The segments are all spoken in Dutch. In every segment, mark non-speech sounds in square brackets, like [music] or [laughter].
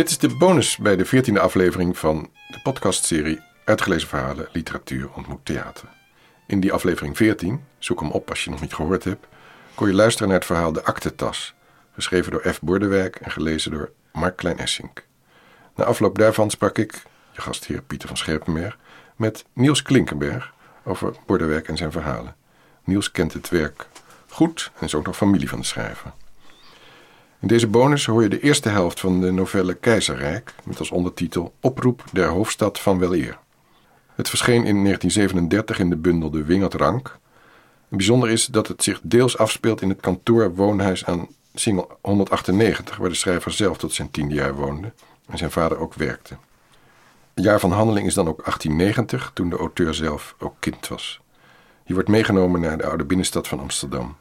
Dit is de bonus bij de 14e aflevering van de podcastserie Uitgelezen Verhalen, Literatuur ontmoet Theater. In die aflevering 14, zoek hem op als je nog niet gehoord hebt, kon je luisteren naar het verhaal De Aktetas, geschreven door F. Bordewijk en gelezen door Mark Klein-Essink. Na afloop daarvan sprak ik, je gastheer Pieter van Scherpenberg, met Niels Klinkenberg over Bordewijk en zijn verhalen. Niels kent het werk goed en is ook nog familie van de schrijver. In deze bonus hoor je de eerste helft van de novelle Keizerrijk met als ondertitel Oproep der hoofdstad van Weleer. Het verscheen in 1937 in de bundel De Wingert Rank. Bijzonder is dat het zich deels afspeelt in het kantoor-woonhuis aan Singel 198, waar de schrijver zelf tot zijn tiende jaar woonde en zijn vader ook werkte. Het jaar van handeling is dan ook 1890, toen de auteur zelf ook kind was. Hier wordt meegenomen naar de oude binnenstad van Amsterdam.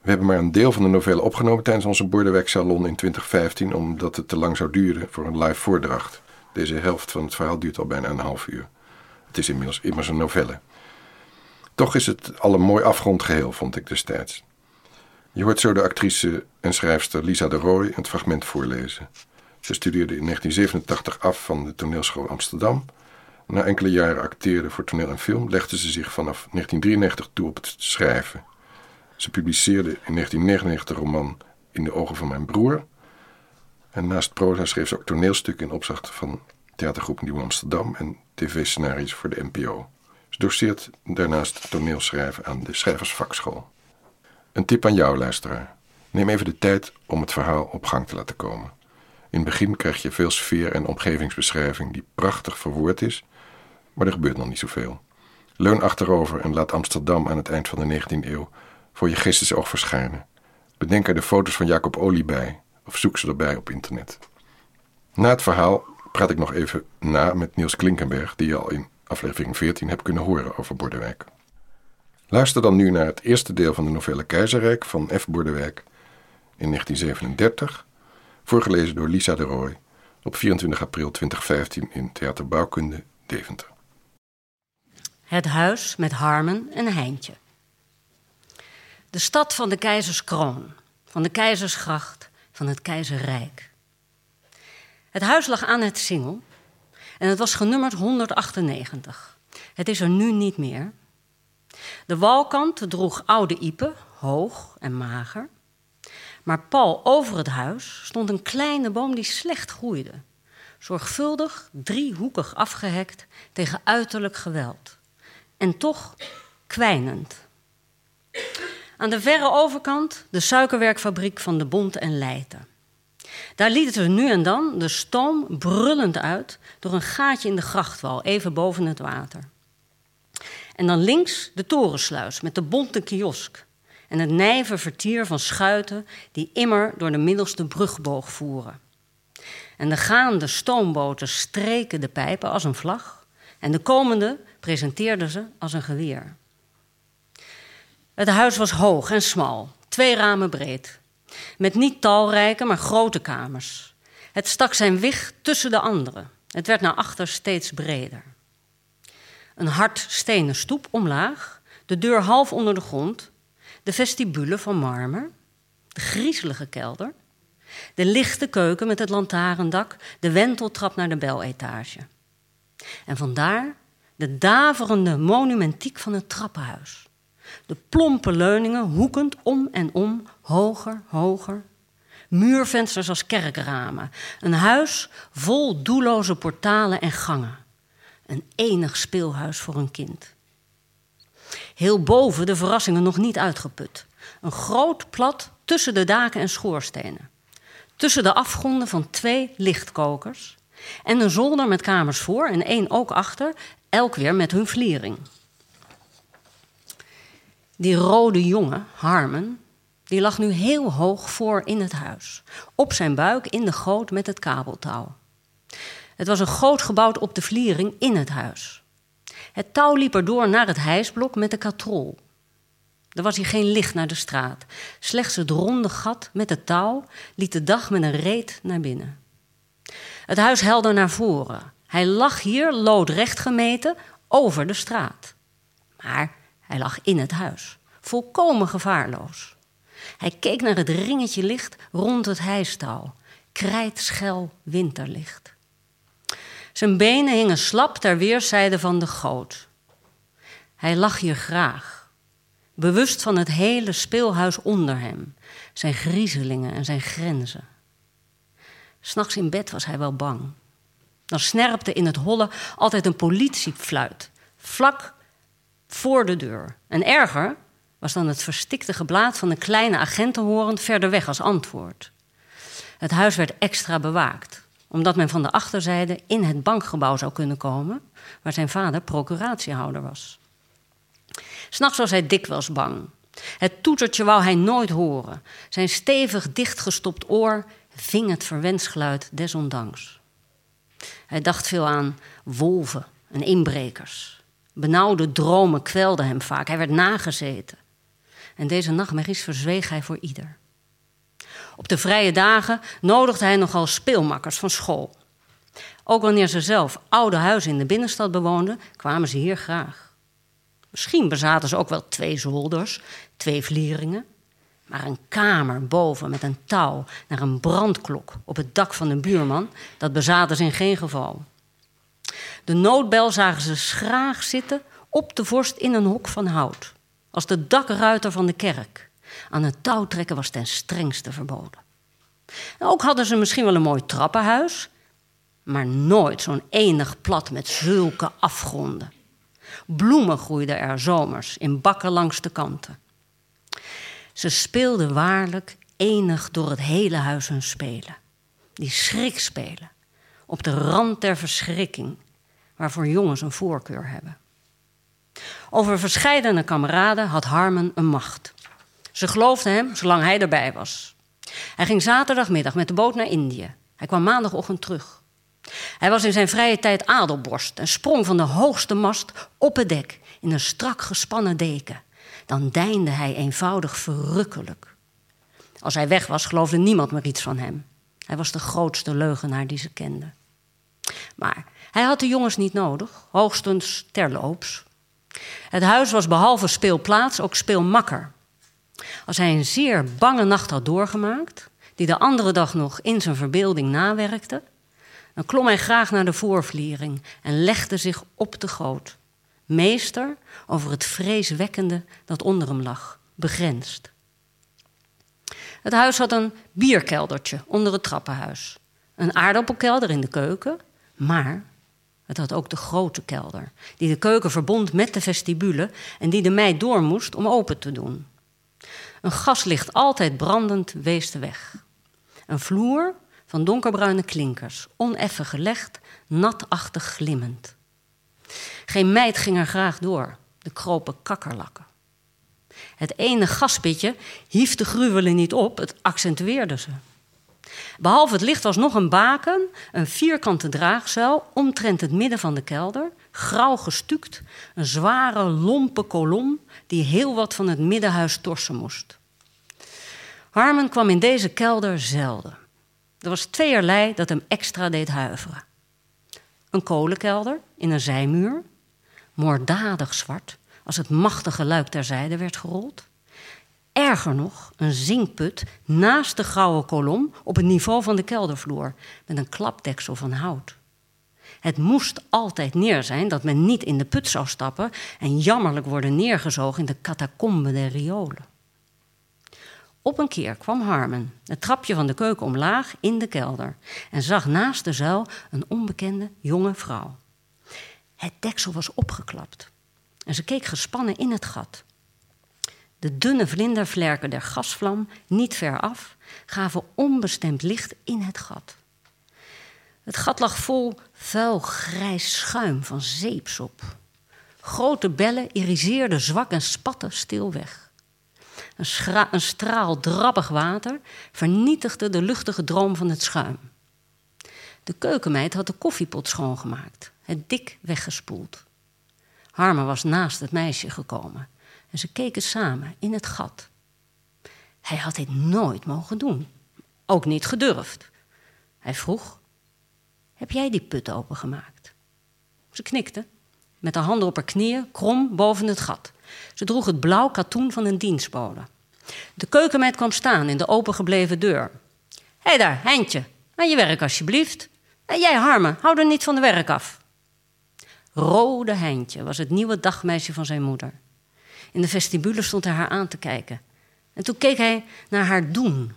We hebben maar een deel van de novelle opgenomen tijdens onze Bordewerksalon in 2015, omdat het te lang zou duren voor een live voordracht. Deze helft van het verhaal duurt al bijna een half uur. Het is inmiddels immers een novelle. Toch is het al een mooi afgerond geheel, vond ik destijds. Je hoort zo de actrice en schrijfster Lisa de Rooij het fragment voorlezen. Ze studeerde in 1987 af van de toneelschool Amsterdam. Na enkele jaren acteerde voor toneel en film legde ze zich vanaf 1993 toe op het schrijven. Ze publiceerde in 1999 de roman In de ogen van mijn broer. En naast proza schreef ze ook toneelstukken in opdracht van theatergroep Nieuw Amsterdam en tv-scenario's voor de NPO. Ze doseert daarnaast toneelschrijven aan de Schrijversvakschool. Een tip aan jou, luisteraar. Neem even de tijd om het verhaal op gang te laten komen. In het begin krijg je veel sfeer en omgevingsbeschrijving die prachtig verwoord is, maar er gebeurt nog niet zoveel. Leun achterover en laat Amsterdam aan het eind van de 19e eeuw voor je geestesoog verschijnen. Bedenk er de foto's van Jacob Olie bij of zoek ze erbij op internet. Na het verhaal praat ik nog even na met Niels Klinkenberg, die je al in aflevering 14 hebt kunnen horen over Bordewijk. Luister dan nu naar het eerste deel van de novelle Keizerrijk van F. Bordewijk in 1937, voorgelezen door Lisa de Rooij op 24 april 2015 in Theater Bouwkunde Deventer. Het huis met Harmen en Heintje. De stad van de keizerskroon, van de keizersgracht, van het keizerrijk. Het huis lag aan het Singel en het was genummerd 198. Het is er nu niet meer. De walkant droeg oude iepen, hoog en mager. Maar pal over het huis stond een kleine boom die slecht groeide. Zorgvuldig, driehoekig afgehekt tegen uiterlijk geweld. En toch kwijnend. Aan de verre overkant de suikerwerkfabriek van de Bond en Leiden. Daar lieten ze nu en dan de stoom brullend uit door een gaatje in de grachtwal, even boven het water. En dan links de torensluis met de bonte kiosk en het nijver vertier van schuiten die immer door de middelste brugboog voeren. En de gaande stoomboten streken de pijpen als een vlag en de komende presenteerden ze als een geweer. Het huis was hoog en smal, twee ramen breed, met niet talrijke, maar grote kamers. Het stak zijn wicht tussen de andere. Het werd naar achter steeds breder. Een hard stenen stoep omlaag, de deur half onder de grond, de vestibule van marmer, de griezelige kelder, de lichte keuken met het lantaarndak, de wenteltrap naar de beletage. En vandaar de daverende monumentiek van het trappenhuis. De plompe leuningen hoekend om en om, hoger, hoger. Muurvensters als kerkramen. Een huis vol doelloze portalen en gangen. Een enig speelhuis voor een kind. Heel boven de verrassingen nog niet uitgeput. Een groot plat tussen de daken en schoorstenen. Tussen de afgronden van twee lichtkokers. En een zolder met kamers voor en één ook achter, elk weer met hun vliering. Die rode jongen, Harmen, die lag nu heel hoog voor in het huis. Op zijn buik in de goot met het kabeltouw. Het was een goot gebouwd op de vliering in het huis. Het touw liep erdoor naar het hijsblok met de katrol. Er was hier geen licht naar de straat. Slechts het ronde gat met het touw liet de dag met een reet naar binnen. Het huis helde naar voren. Hij lag hier loodrecht gemeten over de straat. Maar hij lag in het huis, volkomen gevaarloos. Hij keek naar het ringetje licht rond het hijstouw. krijtschel winterlicht. Zijn benen hingen slap ter weerszijden van de goot. Hij lag hier graag, bewust van het hele speelhuis onder hem, zijn griezelingen en zijn grenzen. S'nachts in bed was hij wel bang. Dan snerpte in het holle altijd een politiefluit, vlak voor de deur. En erger was dan het verstikte geblaat van een kleine agentenhoorn verder weg als antwoord. Het huis werd extra bewaakt, omdat men van de achterzijde in het bankgebouw zou kunnen komen, waar zijn vader procuratiehouder was. S'nachts was hij dikwijls bang. Het toetertje wou hij nooit horen. Zijn stevig dichtgestopt oor ving het verwensgeluid desondanks. Hij dacht veel aan wolven en inbrekers. Benauwde dromen kwelden hem vaak. Hij werd nagezeten. En deze nachtmerries verzweeg hij voor ieder. Op de vrije dagen nodigde hij nogal speelmakkers van school. Ook wanneer ze zelf oude huizen in de binnenstad bewoonden, kwamen ze hier graag. Misschien bezaten ze ook wel twee zolders, twee vlieringen, maar een kamer boven met een touw naar een brandklok op het dak van een buurman, dat bezaten ze in geen geval. De noodbel zagen ze schraag zitten op de vorst in een hok van hout, als de dakruiter van de kerk. Aan het touw trekken was ten strengste verboden. Ook hadden ze misschien wel een mooi trappenhuis, maar nooit zo'n enig plat met zulke afgronden. Bloemen groeiden er zomers in bakken langs de kanten. Ze speelden waarlijk enig door het hele huis hun spelen. Die schrikspelen, op de rand der verschrikking, waarvoor jongens een voorkeur hebben. Over verscheidene kameraden had Harmon een macht. Ze geloofden hem zolang hij erbij was. Hij ging zaterdagmiddag met de boot naar Indië. Hij kwam maandagochtend terug. Hij was in zijn vrije tijd adelborst en sprong van de hoogste mast op het dek in een strak gespannen deken. Dan deinde hij eenvoudig verrukkelijk. Als hij weg was, geloofde niemand meer iets van hem. Hij was de grootste leugenaar die ze kenden. Maar hij had de jongens niet nodig, hoogstens terloops. Het huis was behalve speelplaats ook speelmakker. Als hij een zeer bange nacht had doorgemaakt, die de andere dag nog in zijn verbeelding nawerkte, dan klom hij graag naar de voorvliering en legde zich op de goot. Meester over het vreeswekkende dat onder hem lag, begrensd. Het huis had een bierkeldertje onder het trappenhuis, een aardappelkelder in de keuken, maar het had ook de grote kelder, die de keuken verbond met de vestibule en die de meid door moest om open te doen. Een gaslicht altijd brandend wees de weg. Een vloer van donkerbruine klinkers, oneffen gelegd, natachtig glimmend. Geen meid ging er graag door, de kropen kakkerlakken. Het ene gaspitje hief de gruwelen niet op, het accentueerde ze. Behalve het licht was nog een baken, een vierkante draagzuil omtrent het midden van de kelder, grauw gestuukt, een zware, lompe kolom die heel wat van het middenhuis torsen moest. Harmon kwam in deze kelder zelden. Er was tweeërlei dat hem extra deed huiveren. Een kolenkelder in een zijmuur, moorddadig zwart, als het machtige luik terzijde werd gerold. Erger nog, een zinkput naast de grauwe kolom op het niveau van de keldervloer, met een klapdeksel van hout. Het moest altijd neer zijn dat men niet in de put zou stappen en jammerlijk worden neergezogen in de catacomben der riolen. Op een keer kwam Harmon het trapje van de keuken omlaag in de kelder en zag naast de zuil een onbekende jonge vrouw. Het deksel was opgeklapt en ze keek gespannen in het gat. De dunne vlindervlerken der gasvlam, niet ver af, gaven onbestemd licht in het gat. Het gat lag vol vuil grijs schuim van zeepsop. Grote bellen iriseerden zwak en spatten stil weg. Een, een straal drabbig water vernietigde de luchtige droom van het schuim. De keukenmeid had de koffiepot schoongemaakt, het dik weggespoeld. Harmer was naast het meisje gekomen en ze keken samen in het gat. Hij had dit nooit mogen doen, ook niet gedurfd. Hij vroeg: Heb jij die put opengemaakt? Ze knikte, met de handen op haar knieën, krom boven het gat. Ze droeg het blauw katoen van een dienstbode. De keukenmeid kwam staan in de opengebleven deur. Hé hey daar, Heintje, Aan je werk alsjeblieft. En jij, Harme, hou er niet van de werk af. Rode Heintje was het nieuwe dagmeisje van zijn moeder. In de vestibule stond hij haar aan te kijken. En toen keek hij naar haar doen.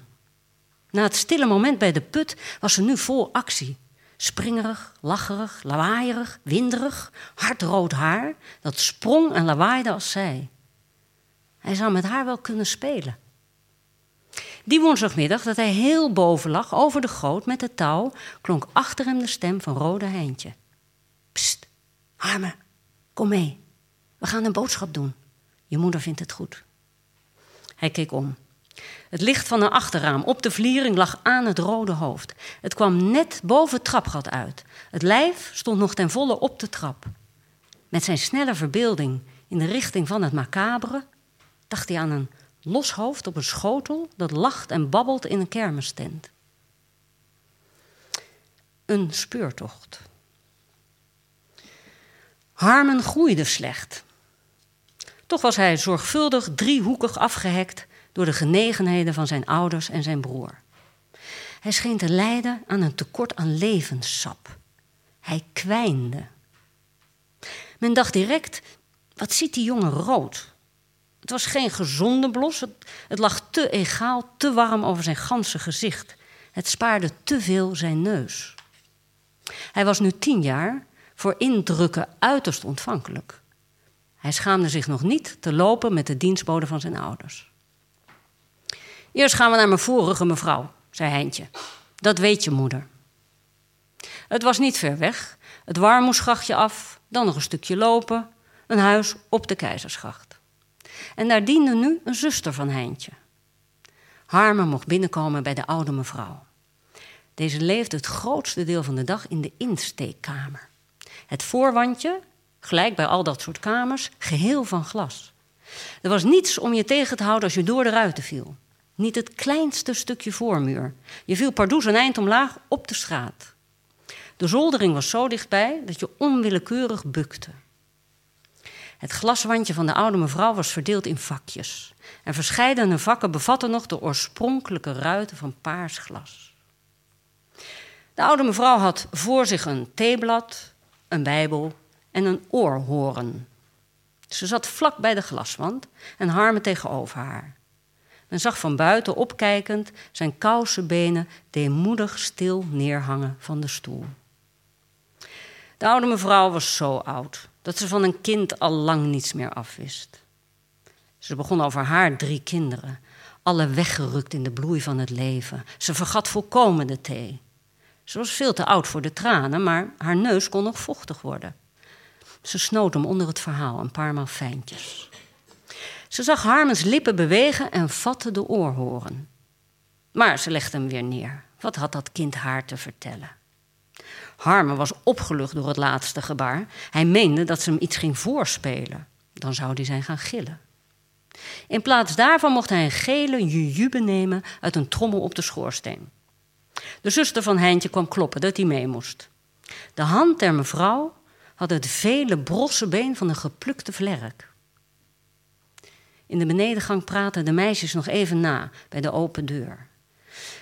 Na het stille moment bij de put was ze nu vol actie. Springerig, lacherig, lawaaierig, winderig, hardrood haar dat sprong en lawaaide als zij. Hij zou met haar wel kunnen spelen. Die woensdagmiddag dat hij heel boven lag, over de goot met het touw, klonk achter hem de stem van Rode Heintje. Pst, Harme, kom mee. We gaan een boodschap doen. Je moeder vindt het goed. Hij keek om. Het licht van een achterraam op de vliering lag aan het rode hoofd. Het kwam net boven het trapgat uit. Het lijf stond nog ten volle op de trap. Met zijn snelle verbeelding in de richting van het macabre dacht hij aan een los hoofd op een schotel dat lacht en babbelt in een kermistent. Een speurtocht. Harmen groeide slecht. Toch was hij zorgvuldig driehoekig afgehekt door de genegenheden van zijn ouders en zijn broer. Hij scheen te lijden aan een tekort aan levenssap. Hij kwijnde. Men dacht direct: wat ziet die jongen rood? Het was geen gezonde blos, het, het lag te egaal, te warm over zijn ganse gezicht. Het spaarde te veel zijn neus. Hij was nu tien jaar, voor indrukken uiterst ontvankelijk. Hij schaamde zich nog niet te lopen met de dienstbode van zijn ouders. Eerst gaan we naar mijn vorige mevrouw, zei Heintje. Dat weet je moeder. Het was niet ver weg. Het warmoesgrachtje af, dan nog een stukje lopen, een huis op de Keizersgracht. En daar diende nu een zuster van Heintje. Harme mocht binnenkomen bij de oude mevrouw. Deze leefde het grootste deel van de dag in de insteekkamer. Het voorwandje, gelijk bij al dat soort kamers, geheel van glas. Er was niets om je tegen te houden als je door de ruiten viel. Niet het kleinste stukje voormuur. Je viel pardoes een eind omlaag op de straat. De zoldering was zo dichtbij dat je onwillekeurig bukte. Het glaswandje van de oude mevrouw was verdeeld in vakjes. En verscheidene vakken bevatten nog de oorspronkelijke ruiten van paars glas. De oude mevrouw had voor zich een theeblad, een bijbel en een oorhoren. Ze zat vlak bij de glaswand en Harme tegenover haar. Men zag van buiten opkijkend zijn kousenbenen deemoedig stil neerhangen van de stoel. De oude mevrouw was zo oud dat ze van een kind al lang niets meer afwist. Ze begon over haar drie kinderen, alle weggerukt in de bloei van het leven. Ze vergat volkomen de thee. Ze was veel te oud voor de tranen, maar haar neus kon nog vochtig worden. Ze snoot hem onder het verhaal een paar maal fijntjes. Ze zag Harmens lippen bewegen en vatte de oorhoren. Maar ze legde hem weer neer. Wat had dat kind haar te vertellen? Harmen was opgelucht door het laatste gebaar. Hij meende dat ze hem iets ging voorspelen. Dan zou hij zijn gaan gillen. In plaats daarvan mocht hij een gele jujube nemen uit een trommel op de schoorsteen. De zuster van Heintje kwam kloppen dat hij mee moest. De hand der mevrouw had het vele brosse been van een geplukte vlerk. In de benedengang praten de meisjes nog even na bij de open deur.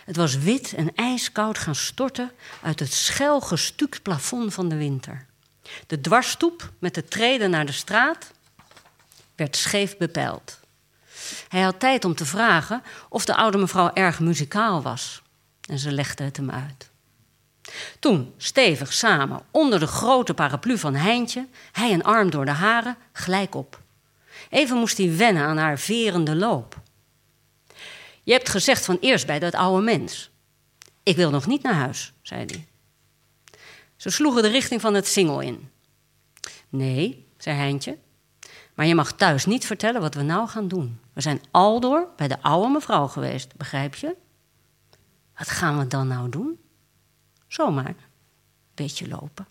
Het was wit en ijskoud gaan storten uit het schel gestuukt plafond van de winter. De dwarsstoep met de treden naar de straat werd scheef bepeild. Hij had tijd om te vragen of de oude mevrouw erg muzikaal was. En ze legde het hem uit. Toen, stevig samen, onder de grote paraplu van Heintje, hij een arm door de haren, gelijk op. Even moest hij wennen aan haar verende loop. Je hebt gezegd van eerst bij dat oude mens. Ik wil nog niet naar huis, zei hij. Ze sloegen de richting van het singel in. Nee, zei Heintje, maar je mag thuis niet vertellen wat we nou gaan doen. We zijn aldoor bij de oude mevrouw geweest, begrijp je? Wat gaan we dan nou doen? Zomaar, beetje lopen.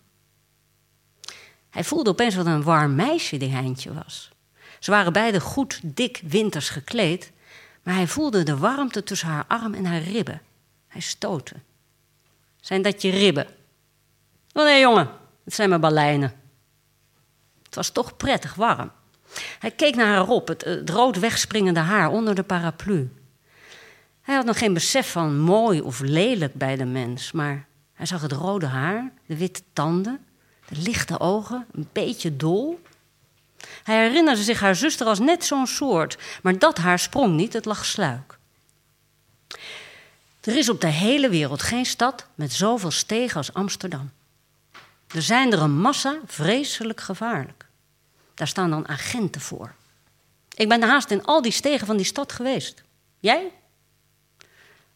Hij voelde opeens wat een warm meisje die Heintje was. Ze waren beide goed dik winters gekleed, maar hij voelde de warmte tussen haar arm en haar ribben. Hij stootte. Zijn dat je ribben? Oh nee, jongen, het zijn mijn baleinen. Het was toch prettig warm. Hij keek naar haar op, het, het rood wegspringende haar onder de paraplu. Hij had nog geen besef van mooi of lelijk bij de mens, maar hij zag het rode haar, de witte tanden, de lichte ogen, een beetje dol. Hij herinnerde zich haar zuster als net zo'n soort, maar dat haar sprong niet, het lag sluik. Er is op de hele wereld geen stad met zoveel stegen als Amsterdam. Er zijn er een massa vreselijk gevaarlijk. Daar staan dan agenten voor. Ik ben haast in al die stegen van die stad geweest. Jij?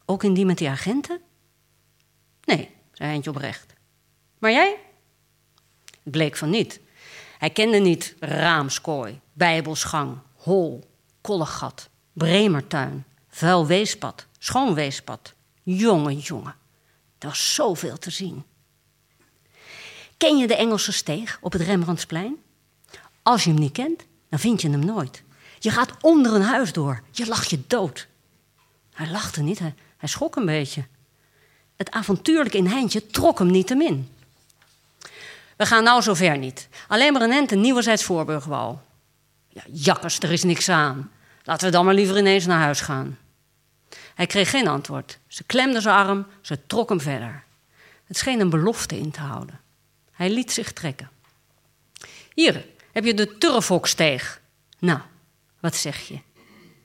Ook in die met die agenten? Nee, Eindje oprecht. Maar jij? Het bleek van niet. Hij kende niet Raamskooi, Bijbelsgang, Hol, Kollegat, Bremertuin, Vuilweespad, Schoonweespad. Jonge, jongen, er was zoveel te zien. Ken je de Engelse steeg op het Rembrandtsplein? Als je hem niet kent, dan vind je hem nooit. Je gaat onder een huis door, je lacht je dood. Hij lachte niet, hij schrok een beetje. Het avontuurlijke in Heintje trok hem niet te min. We gaan nou zover niet. Alleen maar een ent een nieuwerzijds Voorburgwal. Ja, jakkers, er is niks aan. Laten we dan maar liever ineens naar huis gaan. Hij kreeg geen antwoord. Ze klemde zijn arm, ze trok hem verder. Het scheen een belofte in te houden. Hij liet zich trekken. Hier heb je de Turfhoksteeg. Nou, wat zeg je?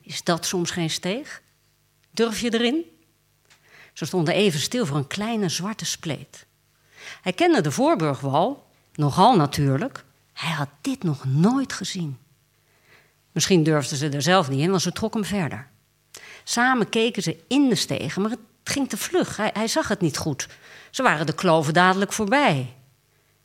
Is dat soms geen steeg? Durf je erin? Ze stonden even stil voor een kleine zwarte spleet. Hij kende de Voorburgwal, nogal natuurlijk. Hij had dit nog nooit gezien. Misschien durfden ze er zelf niet in, want ze trok hem verder. Samen keken ze in de stegen, maar het ging te vlug. Hij, hij zag het niet goed. Ze waren de kloven dadelijk voorbij.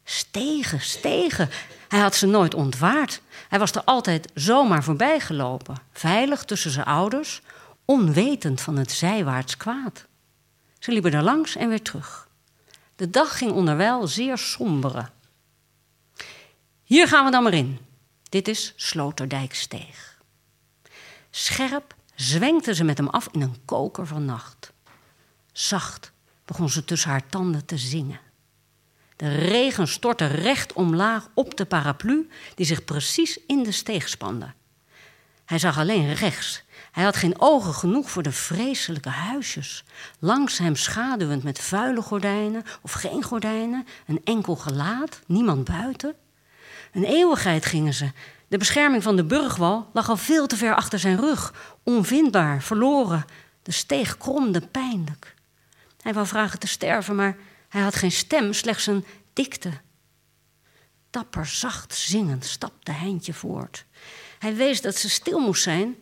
Stegen, stegen. Hij had ze nooit ontwaard. Hij was er altijd zomaar voorbij gelopen, veilig tussen zijn ouders, onwetend van het zijwaarts kwaad. Ze liepen er langs en weer terug. De dag ging onderwijl zeer sombere. Hier gaan we dan maar in. Dit is Sloterdijksteeg. Scherp zwenkte ze met hem af in een koker van nacht. Zacht begon ze tussen haar tanden te zingen. De regen stortte recht omlaag op de paraplu die zich precies in de steeg spande. Hij zag alleen rechts. Hij had geen ogen genoeg voor de vreselijke huisjes. Langs hem schaduwend met vuile gordijnen of geen gordijnen, een enkel gelaat, niemand buiten. Een eeuwigheid gingen ze. De bescherming van de burgwal lag al veel te ver achter zijn rug, onvindbaar, verloren. De steeg kromde pijnlijk. Hij wou vragen te sterven, maar hij had geen stem, slechts een dikte. Dapper, zacht zingend stapte Heintje voort. Hij wees dat ze stil moest zijn.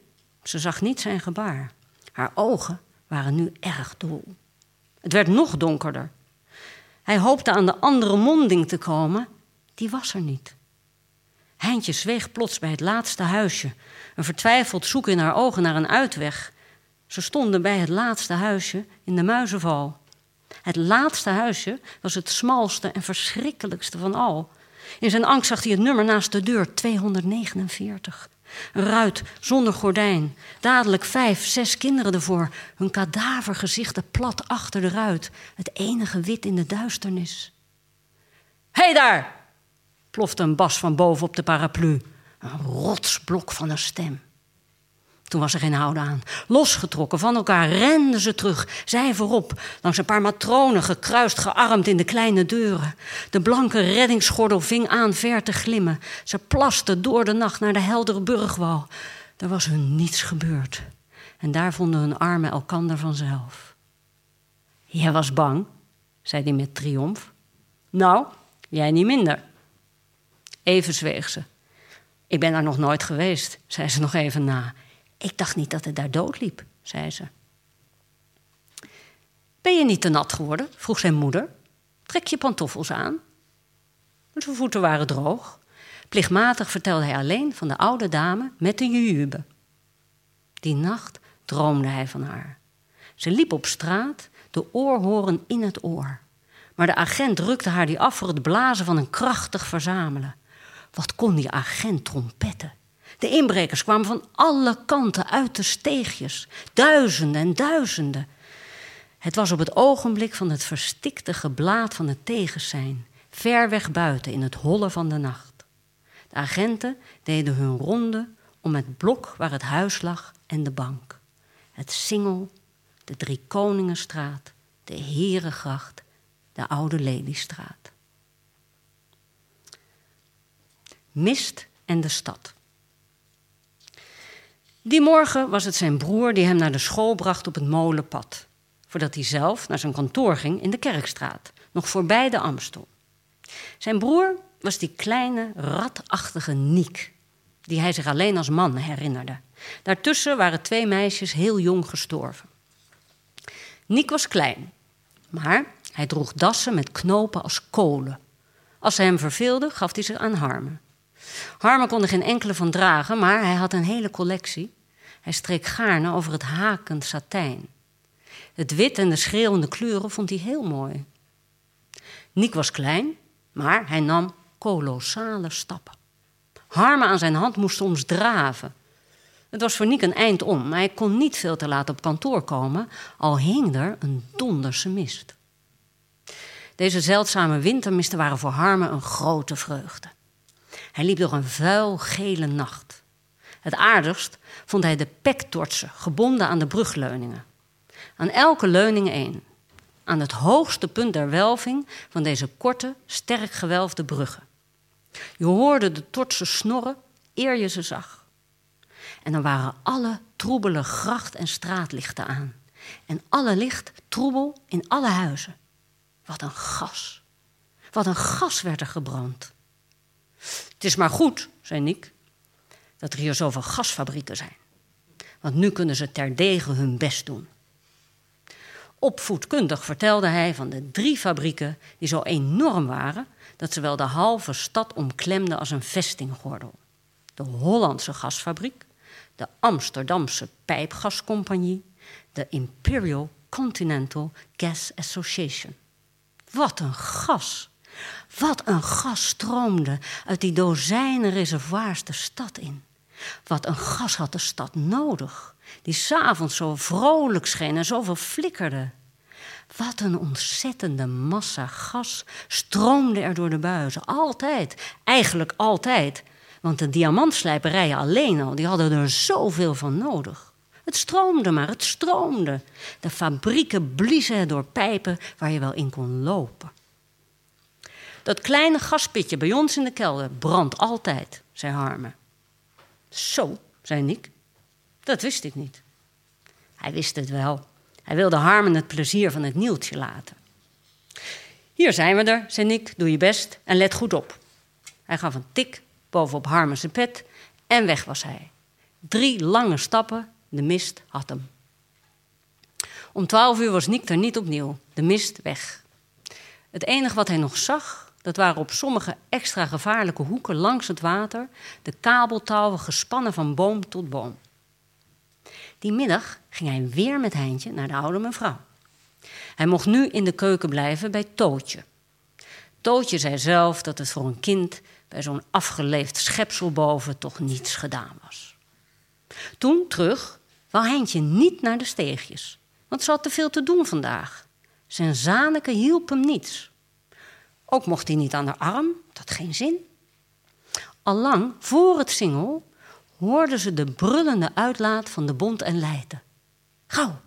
Ze zag niet zijn gebaar. Haar ogen waren nu erg dol. Het werd nog donkerder. Hij hoopte aan de andere monding te komen. Die was er niet. Heintje zweeg plots bij het laatste huisje. Een vertwijfeld zoeken in haar ogen naar een uitweg. Ze stonden bij het laatste huisje in de muizenval. Het laatste huisje was het smalste en verschrikkelijkste van al. In zijn angst zag hij het nummer naast de deur, 249. Een ruit zonder gordijn. Dadelijk vijf, zes kinderen ervoor. Hun kadavergezichten plat achter de ruit. Het enige wit in de duisternis. Hé hey daar! plofte een bas van boven op de paraplu. Een rotsblok van een stem. Toen was er geen houden aan. Losgetrokken van elkaar renden ze terug, zij voorop, langs een paar matronen gekruist gearmd in de kleine deuren. De blanke reddingsgordel ving aan ver te glimmen. Ze plasten door de nacht naar de heldere burgwal. Er was hun niets gebeurd. En daar vonden hun armen elkander vanzelf. Jij was bang, zei hij met triomf. Nou, jij niet minder. Even zweeg ze. Ik ben daar nog nooit geweest, zei ze nog even na. Ik dacht niet dat het daar doodliep, zei ze. Ben je niet te nat geworden? vroeg zijn moeder. Trek je pantoffels aan. Zijn voeten waren droog. Plichtmatig vertelde hij alleen van de oude dame met de jujube. Die nacht droomde hij van haar. Ze liep op straat, de oorhoren in het oor. Maar de agent drukte haar die af voor het blazen van een krachtig verzamelen. Wat kon die agent trompetten? De inbrekers kwamen van alle kanten uit de steegjes, duizenden en duizenden. Het was op het ogenblik van het verstikte geblaad van het tegenzijn, ver weg buiten in het holle van de nacht. De agenten deden hun ronde om het blok waar het huis lag en de bank. Het singel, de Drie Koningenstraat, de Herengracht, de Oude Leliestraat. Mist en de stad. Die morgen was het zijn broer die hem naar de school bracht op het molenpad, voordat hij zelf naar zijn kantoor ging in de Kerkstraat, nog voorbij de Amstel. Zijn broer was die kleine, ratachtige Niek, die hij zich alleen als man herinnerde. Daartussen waren twee meisjes heel jong gestorven. Niek was klein, maar hij droeg dassen met knopen als kolen. Als ze hem verveelde, gaf hij ze aan Harmen. Harmen kon er geen enkele van dragen, maar hij had een hele collectie. Hij streek gaarne over het hakend satijn. Het wit en de schreeuwende kleuren vond hij heel mooi. Niek was klein, maar hij nam kolossale stappen. Harmen aan zijn hand moest soms draven. Het was voor Niek een eind om. Hij kon niet veel te laat op kantoor komen, al hing er een donderse mist. Deze zeldzame wintermisten waren voor Harmen een grote vreugde. Hij liep door een vuil gele nacht. Het aardigst vond hij de pektortsen gebonden aan de brugleuningen. Aan elke leuning één. Aan het hoogste punt der welving van deze korte, sterk gewelfde bruggen. Je hoorde de tortsen snorren eer je ze zag. En dan waren alle troebele gracht- en straatlichten aan. En alle licht troebel in alle huizen. Wat een gas. Wat een gas werd er gebrand. Het is maar goed, zei Niek, dat er hier zoveel gasfabrieken zijn. Want nu kunnen ze terdege hun best doen. Opvoedkundig vertelde hij van de drie fabrieken die zo enorm waren dat ze wel de halve stad omklemden als een vestinggordel. De Hollandse gasfabriek, de Amsterdamse pijpgascompagnie, de Imperial Continental Gas Association. Wat een gas! Wat een gas stroomde uit die dozijnen reservoirs de stad in. Wat een gas had de stad nodig, die s'avonds zo vrolijk scheen en zoveel flikkerde. Wat een ontzettende massa gas stroomde er door de buizen. Altijd, eigenlijk altijd. Want de diamantslijperijen alleen al, die hadden er zoveel van nodig. Het stroomde maar, het stroomde. De fabrieken bliezen door pijpen waar je wel in kon lopen. Dat kleine gaspitje bij ons in de kelder brandt altijd, zei Harme. Zo, zei Nick. Dat wist ik niet. Hij wist het wel. Hij wilde Harmen het plezier van het nieltje laten. Hier zijn we er, zei Nick. Doe je best en let goed op. Hij gaf een tik bovenop Harmen pet en weg was hij. Drie lange stappen, de mist had hem. Om twaalf uur was Nick er niet opnieuw, de mist weg. Het enige wat hij nog zag, dat waren op sommige extra gevaarlijke hoeken langs het water de kabeltouwen gespannen van boom tot boom. Die middag ging hij weer met Heintje naar de oude mevrouw. Hij mocht nu in de keuken blijven bij Tootje. Tootje zei zelf dat het voor een kind bij zo'n afgeleefd schepsel boven toch niets gedaan was. Toen terug wou Heintje niet naar de steegjes, want ze had te veel te doen vandaag. Zijn zaneke hielp hem niets. Ook mocht hij niet aan de arm, dat had geen zin. Allang voor het singel hoorden ze de brullende uitlaat van de bond en leiden. Gauw,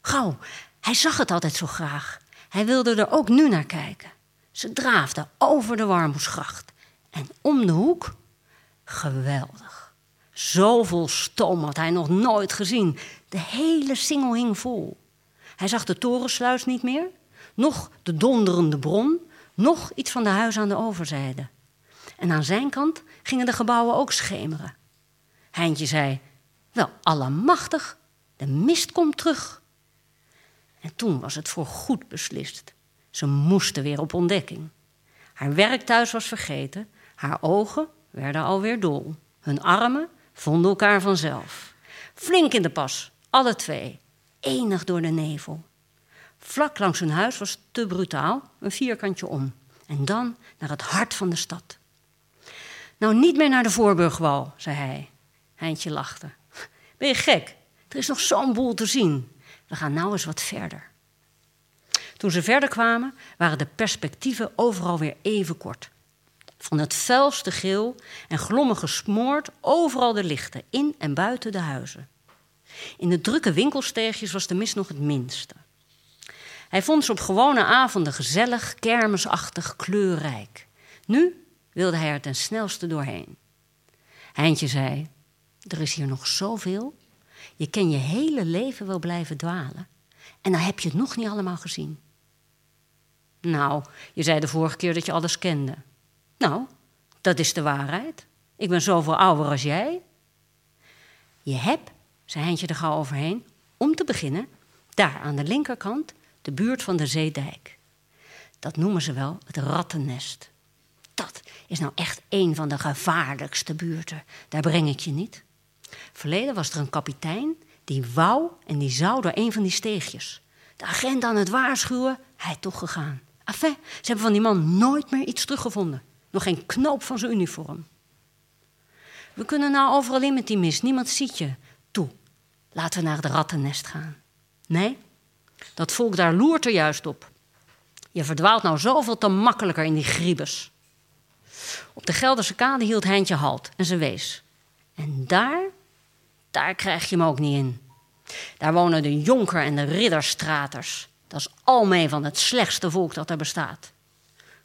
gauw, hij zag het altijd zo graag. Hij wilde er ook nu naar kijken. Ze draafden over de Warmoesgracht en om de hoek. Geweldig. Zoveel stoom had hij nog nooit gezien. De hele singel hing vol. Hij zag de torensluis niet meer, nog de donderende bron, nog iets van de huizen aan de overzijde. En aan zijn kant gingen de gebouwen ook schemeren. Heintje zei: Wel, allemachtig, de mist komt terug. En toen was het voor goed beslist. Ze moesten weer op ontdekking. Haar werk thuis was vergeten, haar ogen werden alweer dol. Hun armen vonden elkaar vanzelf. Flink in de pas, alle twee, enig door de nevel. Vlak langs hun huis was te brutaal, een vierkantje om. En dan naar het hart van de stad. Nou, niet meer naar de Voorburgwal, zei hij. Heintje lachte. Ben je gek? Er is nog zo'n boel te zien. We gaan nou eens wat verder. Toen ze verder kwamen, waren de perspectieven overal weer even kort. Van het felste geel en glommige smoord overal de lichten, in en buiten de huizen. In de drukke winkelsteegjes was de mist nog het minste. Hij vond ze op gewone avonden gezellig, kermisachtig, kleurrijk. Nu wilde hij er ten snelste doorheen. Heintje zei: Er is hier nog zoveel. Je kan je hele leven wel blijven dwalen. En dan heb je het nog niet allemaal gezien. Nou, je zei de vorige keer dat je alles kende. Nou, dat is de waarheid. Ik ben zoveel ouder als jij. Je hebt, zei Heintje er gauw overheen, om te beginnen, daar aan de linkerkant, de buurt van de Zeedijk. Dat noemen ze wel het rattennest. Dat is nou echt een van de gevaarlijkste buurten. Daar breng ik je niet. Verleden was er een kapitein die wou en die zou door een van die steegjes. De agent aan het waarschuwen, hij toch gegaan. Enfin, ze hebben van die man nooit meer iets teruggevonden. Nog geen knoop van zijn uniform. We kunnen nou overal in met die mist, niemand ziet je. Toe, laten we naar het rattennest gaan. Nee, dat volk daar loert er juist op. Je verdwaalt nou zoveel te makkelijker in die griebes. Op de Gelderse kade hield Heintje halt en ze wees. En daar, daar krijg je hem ook niet in. Daar wonen de jonker en de ridderstraters. Dat is almee van het slechtste volk dat er bestaat.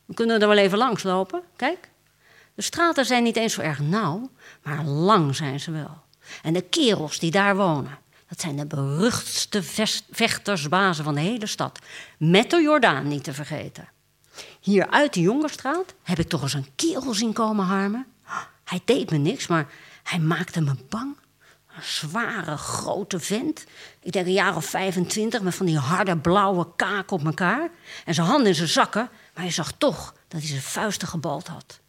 We kunnen er wel even langs lopen, kijk. De straten zijn niet eens zo erg nauw, maar lang zijn ze wel. En de kerels die daar wonen, dat zijn de beruchtste vechtersbazen van de hele stad. Met de Jordaan niet te vergeten. Hier uit de Jongerstraat heb ik toch eens een kerel zien komen harmen. Hij deed me niks, maar hij maakte me bang. Een zware, grote vent. Ik denk een jaar of 25 met van die harde blauwe kaak op elkaar. En zijn handen in zijn zakken. Maar je zag toch dat hij zijn vuisten gebald had.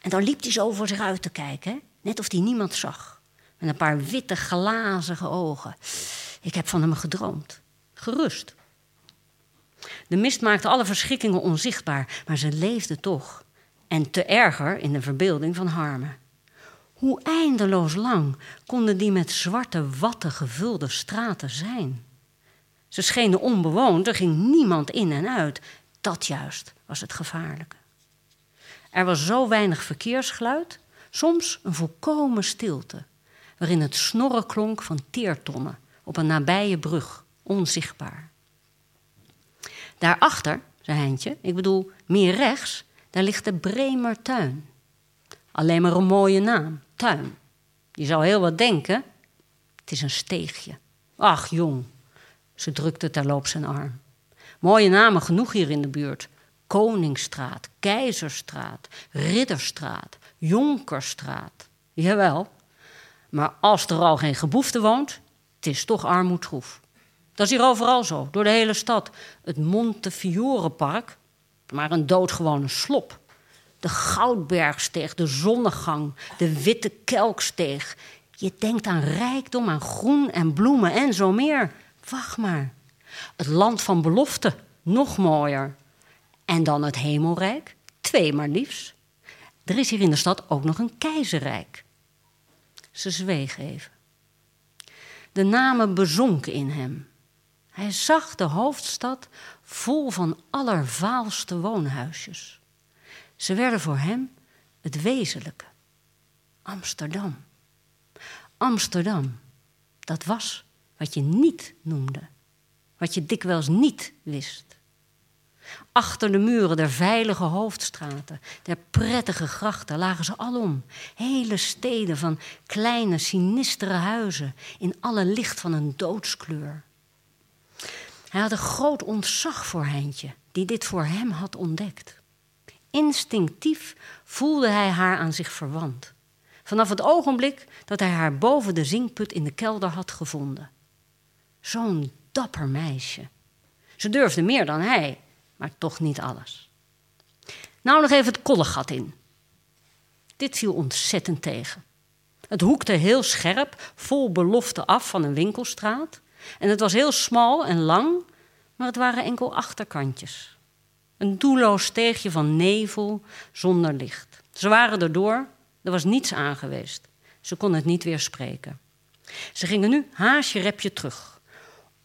En dan liep hij zo voor zich uit te kijken. Net of hij niemand zag. Met een paar witte, glazige ogen. Ik heb van hem gedroomd. Gerust. De mist maakte alle verschrikkingen onzichtbaar, maar ze leefde toch. En te erger in de verbeelding van Harmen. Hoe eindeloos lang konden die met zwarte watten gevulde straten zijn? Ze schenen onbewoond, er ging niemand in en uit. Dat juist was het gevaarlijke. Er was zo weinig verkeersgeluid, soms een volkomen stilte, waarin het snorren klonk van teertonnen op een nabije brug, onzichtbaar. Daarachter, zei Heintje, ik bedoel meer rechts, daar ligt de Bremertuin. Alleen maar een mooie naam, tuin. Je zou heel wat denken, het is een steegje. Ach, jong, ze drukte terloops zijn arm. Mooie namen genoeg hier in de buurt. Koningsstraat, Keizerstraat, Ridderstraat, Jonkerstraat. Jawel, maar als er al geen geboefte woont, het is toch armoedtroef. Dat is hier overal zo, door de hele stad. Het Montefiorenpark, maar een doodgewone slop. De Goudbergsteeg, de Zonnegang, de Witte Kelksteeg. Je denkt aan rijkdom, aan groen en bloemen en zo meer. Wacht maar. Het land van belofte, nog mooier. En dan het Hemelrijk, twee maar liefst. Er is hier in de stad ook nog een keizerrijk. Ze zweeg even. De namen bezonken in hem. Hij zag de hoofdstad vol van allervaalste woonhuisjes. Ze werden voor hem het wezenlijke. Amsterdam. Amsterdam, dat was wat je niet noemde, wat je dikwijls niet wist. Achter de muren der veilige hoofdstraten, der prettige grachten, lagen ze alom. Hele steden van kleine, sinistere huizen in alle licht van een doodskleur. Hij had een groot ontzag voor Heintje, die dit voor hem had ontdekt. Instinctief voelde hij haar aan zich verwant. Vanaf het ogenblik dat hij haar boven de zingput in de kelder had gevonden. Zo'n dapper meisje. Ze durfde meer dan hij, maar toch niet alles. Nou nog even het kollegat in. Dit viel ontzettend tegen. Het hoekte heel scherp, vol belofte af van een winkelstraat. En het was heel smal en lang, maar het waren enkel achterkantjes. Een doelloos steegje van nevel zonder licht. Ze waren erdoor, er was niets aangeweest. Ze kon het niet weer spreken. Ze gingen nu haasje repje terug,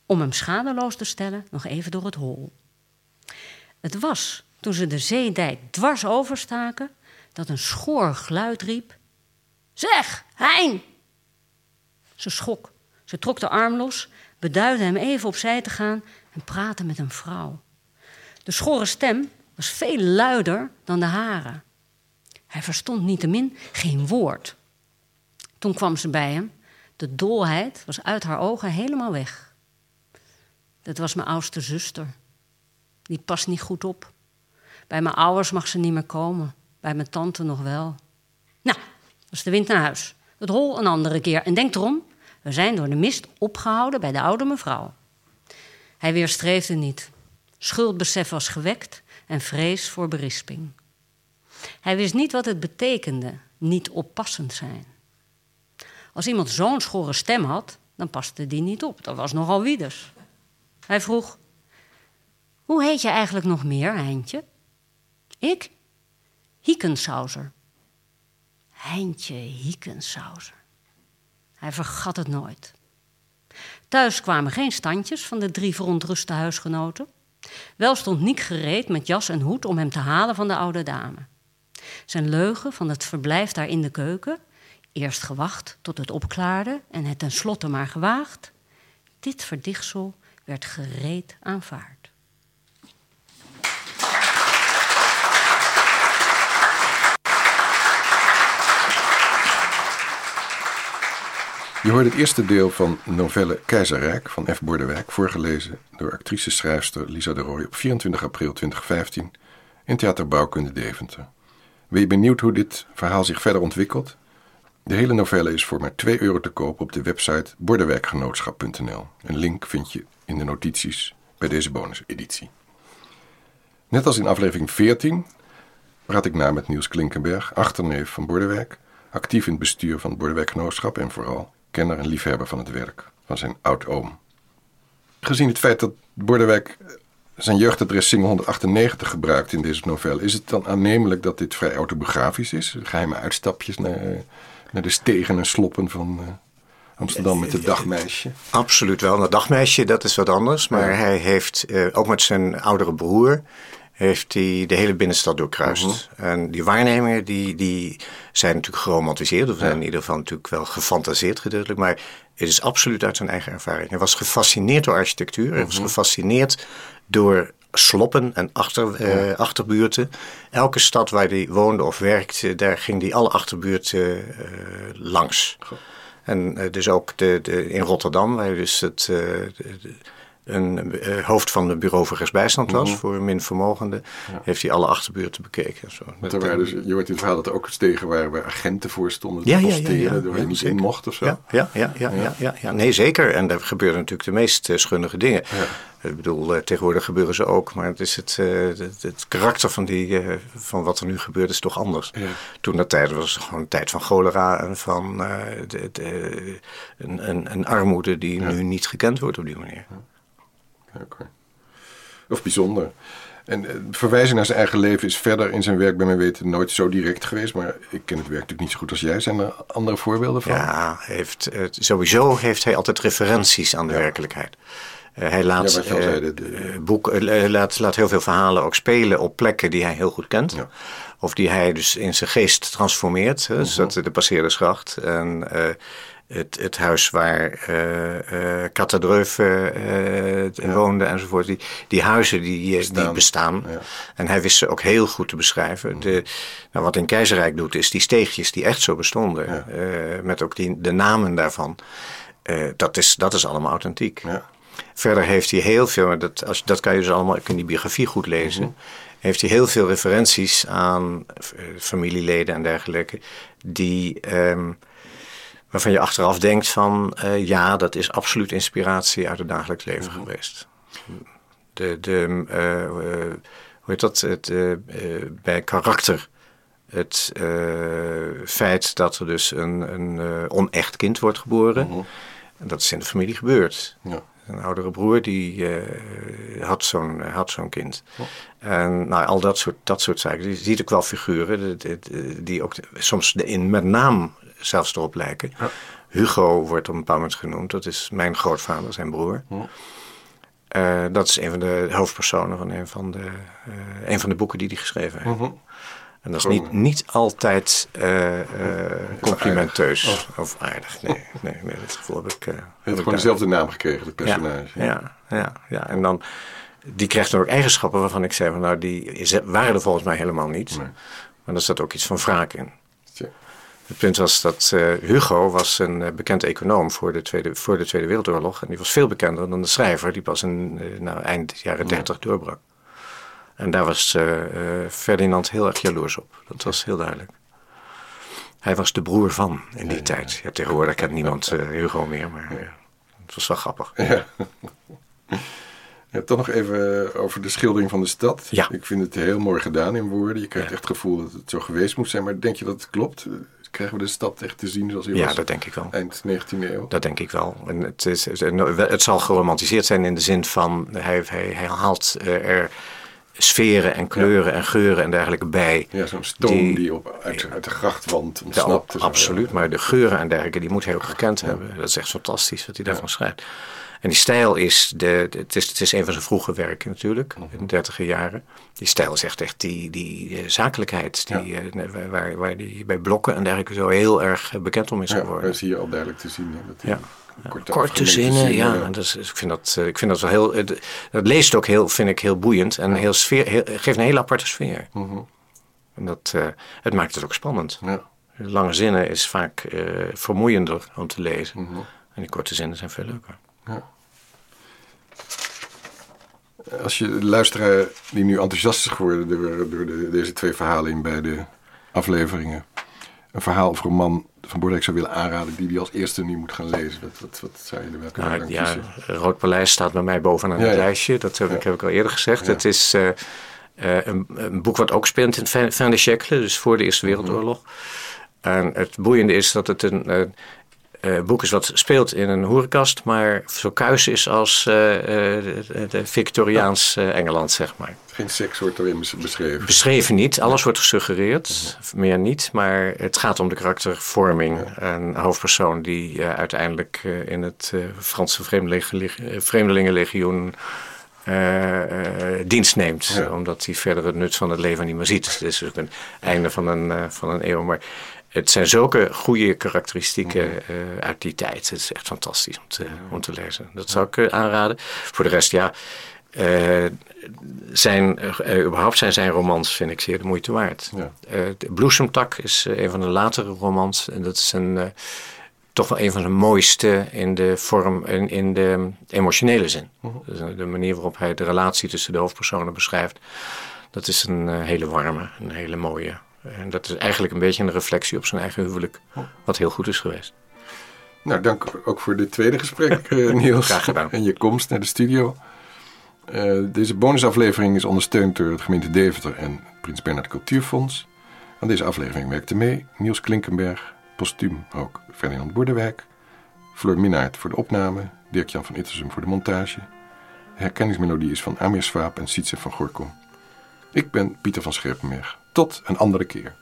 om hem schadeloos te stellen nog even door het hol. Het was toen ze de zeedijk dwars overstaken dat een schoor geluid riep: Zeg, Hein! Ze schrok Ze trok de arm los, beduidde hem even opzij te gaan en praatte met een vrouw. De schorre stem was veel luider dan de hare. Hij verstond niettemin geen woord. Toen kwam ze bij hem. De dolheid was uit haar ogen helemaal weg. Dat was mijn oudste zuster. Die past niet goed op. Bij mijn ouders mag ze niet meer komen. Bij mijn tante nog wel. Nou, was de wind naar huis. Het hol een andere keer. En denk erom, we zijn door de mist opgehouden bij de oude mevrouw. Hij weerstreefde niet. Schuldbesef was gewekt en vrees voor berisping. Hij wist niet wat het betekende, niet oppassend zijn. Als iemand zo'n schorre stem had, dan paste die niet op. Dat was nogal wieders. Hij vroeg: Hoe heet je eigenlijk nog meer, Heintje? Ik? Hiekensauser. Heintje Hiekensauser. Hij vergat het nooit. Thuis kwamen geen standjes van de drie verontruste huisgenoten. Wel stond Niek gereed met jas en hoed om hem te halen van de oude dame. Zijn leugen van het verblijf daar in de keuken, eerst gewacht tot het opklaarde en het tenslotte maar gewaagd, dit verdichtsel werd gereed aanvaard. Je hoorde het eerste deel van novelle Keizerrijk van F. Bordewijk, voorgelezen door actrice-schrijfster Lisa de Rooij op 24 april 2015 in Theater Bouwkunde Deventer. Ben je benieuwd hoe dit verhaal zich verder ontwikkelt? De hele novelle is voor maar 2 euro te koop op de website bordewijkgenootschap.nl. Een link vind je in de notities bij deze bonuseditie. Net als in aflevering 14 praat ik na met Niels Klinkenberg, achterneef van Bordewijk, actief in het bestuur van het en vooral kenner en liefhebber van het werk van zijn oud-oom. Gezien het feit dat Bordewijk zijn jeugdadres single 198 gebruikt in deze novelle, is het dan aannemelijk dat dit vrij autobiografisch is? Geheime uitstapjes naar, naar de stegen en sloppen van uh, Amsterdam met het dagmeisje? Absoluut wel. Dat dagmeisje, dat is wat anders. Maar ja. hij heeft uh, ook met zijn oudere broer heeft hij de hele binnenstad doorkruist. -huh. En die waarnemingen die, die zijn natuurlijk geromantiseerd, of zijn ja. in ieder geval natuurlijk wel gefantaseerd gedeeltelijk, maar het is absoluut uit zijn eigen ervaring. Hij was gefascineerd door architectuur, hij was gefascineerd door sloppen en achter, ja. achterbuurten. Elke stad waar hij woonde of werkte, daar ging hij alle achterbuurten uh, langs. En uh, dus ook de, de, in Rotterdam, waar dus het, de, de, een uh, hoofd van het bureau voor rechtsbijstand was, mm -hmm. voor minvermogenden, ja. heeft hij alle achterbuurten bekeken. Zo. Met Terwijl dus, je hoort in het verhaal dat er ook stegen waren waar agenten voor stonden, ja, ja, ja, ja, waar je niet in mocht of zo. Ja, ja, ja, ja, ja. ja, ja, Nee, zeker. En daar gebeuren natuurlijk de meest uh, schunnige dingen. Ik bedoel, tegenwoordig gebeuren ze ook, maar het, is het, het, het karakter van, die, van wat er nu gebeurt is toch anders. Toen dat tijd was het gewoon een tijd van cholera en van de, de, een, een, een, armoede die nu niet gekend wordt op die manier. Of bijzonder. En uh, verwijzing naar zijn eigen leven is verder in zijn werk bij mijn weten nooit zo direct geweest. Maar ik ken het werk natuurlijk niet zo goed als jij. Zijn er andere voorbeelden van? Ja, heeft, uh, sowieso heeft hij altijd referenties aan de ja. werkelijkheid. Uh, hij laat, ja, zei, de... boek, laat, laat heel veel verhalen ook spelen op plekken die hij heel goed kent. Ja. Of die hij dus in zijn geest transformeert. -huh. Dus de Passeerdersgracht. En het, het huis waar uh, uh, Katadreuf uh, ja. woonde enzovoort. Die, die huizen die bestaan. Die bestaan. Ja. En hij wist ze ook heel goed te beschrijven. Mm. De, nou, wat in Keizerrijk doet, is die steegjes die echt zo bestonden. Met ook die, de namen daarvan. dat, is, dat is allemaal authentiek. Verder heeft hij heel veel, dat, als, dat kan je dus allemaal in die biografie goed lezen. Mm -hmm. Heeft hij heel veel referenties aan familieleden en dergelijke. Die. Um, waarvan je achteraf denkt van uh, ja, dat is absoluut inspiratie uit het dagelijks leven mm -hmm. geweest. De, de, uh, uh, hoe heet dat? Het, bij karakter. Het feit dat er dus een, een onecht kind wordt geboren. Mm -hmm. En dat is in de familie gebeurd. Ja. Een oudere broer die had zo'n had zo'n kind. En nou, al dat soort, dat soort zaken. Je ziet ook wel figuren die ook soms in, met naam zelfs erop lijken. Ja. Hugo wordt op een bepaald moment genoemd. Dat is mijn grootvader, zijn broer. Uh, dat is een van de hoofdpersonen van een van de, uh, een van de boeken die hij geschreven heeft. -huh. En dat is niet, niet altijd uh, complimenteus oh. of aardig. Nee, nee, nee, dat gevoel heb ik. Uh, je hebt gewoon dezelfde naam gekregen, het personage. Ja, ja, ja, ja. En dan, die krijgt dan ook eigenschappen waarvan ik zei: van, nou, die waren er volgens mij helemaal niet. Nee. Maar er zat ook iets van wraak in. Het punt was dat Hugo was een bekend econoom voor de, Tweede, voor de Tweede Wereldoorlog. En die was veel bekender dan de schrijver die pas in nou, eind jaren dertig doorbrak. En daar was Ferdinand heel erg jaloers op. Dat was heel duidelijk. Hij was de broer van in die tijd. Ja, tegenwoordig kent niemand Hugo meer, maar het was wel grappig. Ja. Ja, toch nog even over de schildering van de stad. Ja. Ik vind het heel mooi gedaan in woorden. Je krijgt echt het gevoel dat het zo geweest moet zijn. Maar denk je dat het klopt? Krijgen we de stad echt te zien zoals hij ja, was? Ja, dat denk ik wel. Eind 19e eeuw? Dat denk ik wel. En het, is, het zal geromantiseerd zijn in de zin van... hij, hij, hij haalt er sferen en kleuren en geuren en dergelijke bij. Ja, zo'n stoom die, op, uit, uit, de grachtwand ontsnapt. Ja, absoluut, maar de geuren en dergelijke, die moet hij ook gekend hebben. Dat is echt fantastisch wat hij daarvan schrijft. En die stijl is, de, het is, het is een van zijn vroege werken natuurlijk, mhm. in de dertiger jaren. Die stijl is echt, echt die, die uh, zakelijkheid, die, uh, waar, waar die bij blokken en dergelijke zo heel erg bekend om is geworden. Ja, dat zie je al duidelijk te zien. dat ja. Korte, korte zinnen, ja. Dus, ik, vind dat, eh, ik vind dat wel heel. Dat leest ook heel, vind ik heel boeiend en heel sfeer, heel, geeft een hele aparte sfeer. Mhm. En dat, uh, het maakt het ook spannend. Ja. Lange zinnen is vaak uh, vermoeiender om te lezen. Mhm. En die korte zinnen zijn veel leuker. Ja. Als je luisteraar die nu enthousiast is geworden door, door de, deze twee verhalen in beide afleveringen, een verhaal of roman van Bordijk zou willen aanraden die die als eerste nu moet gaan lezen? Wat, wat, wat zou je er wel kunnen nou, ja, Rood Paleis staat bij mij bovenaan het lijstje. Dat heb, ik, heb ik al eerder gezegd. Het is uh, een, een, boek wat ook speelt in fin de siècle, dus voor de Eerste mhm. Wereldoorlog. En het boeiende is dat het een, uh, uh, boek is wat speelt in een hoerenkast, maar zo kuis is als uh, de Victoriaans Engeland, zeg maar. Geen seks wordt erin beschreven. Beschreven niet, alles wordt gesuggereerd, meer niet, maar het gaat om de karaktervorming. Een hoofdpersoon die uiteindelijk in het Franse Vreemdelingenlegioen dienst neemt, omdat hij verder het nut van het leven niet meer ziet. Het is ook een einde van een, van een eeuw, maar het zijn zulke goede karakteristieken uh, uit die tijd. Het is echt fantastisch om te, om te lezen. Dat zou ik uh, aanraden. Voor de rest, ja. Uh, zijn, überhaupt zijn zijn romans, vind ik zeer de moeite waard. Ja. de Bloesemtak is een van de latere romans. En dat is een, toch wel een van de mooiste in de vorm, in, in de emotionele zin. -huh. dus de manier waarop hij de relatie tussen de hoofdpersonen beschrijft. Dat is een hele warme, een hele mooie en dat is eigenlijk een beetje een reflectie op zijn eigen huwelijk, wat heel goed is geweest. Nou, dank ook voor dit tweede gesprek, uh, [laughs] Niels. Graag gedaan. En je komst naar de studio. Uh, deze bonusaflevering is ondersteund door het gemeente Deventer en Prins Bernhard Cultuurfonds. Aan deze aflevering werkte mee Niels Klinkenberg, postuum ook Ferdinand Boerdewijk, Floor Minnaert voor de opname, Dirk-Jan van Ittersum voor de montage. De herkenningsmelodie is van Amir Swaap en Sietse van Gorkom. Ik ben Pieter van Scherpenberg. Tot een andere keer.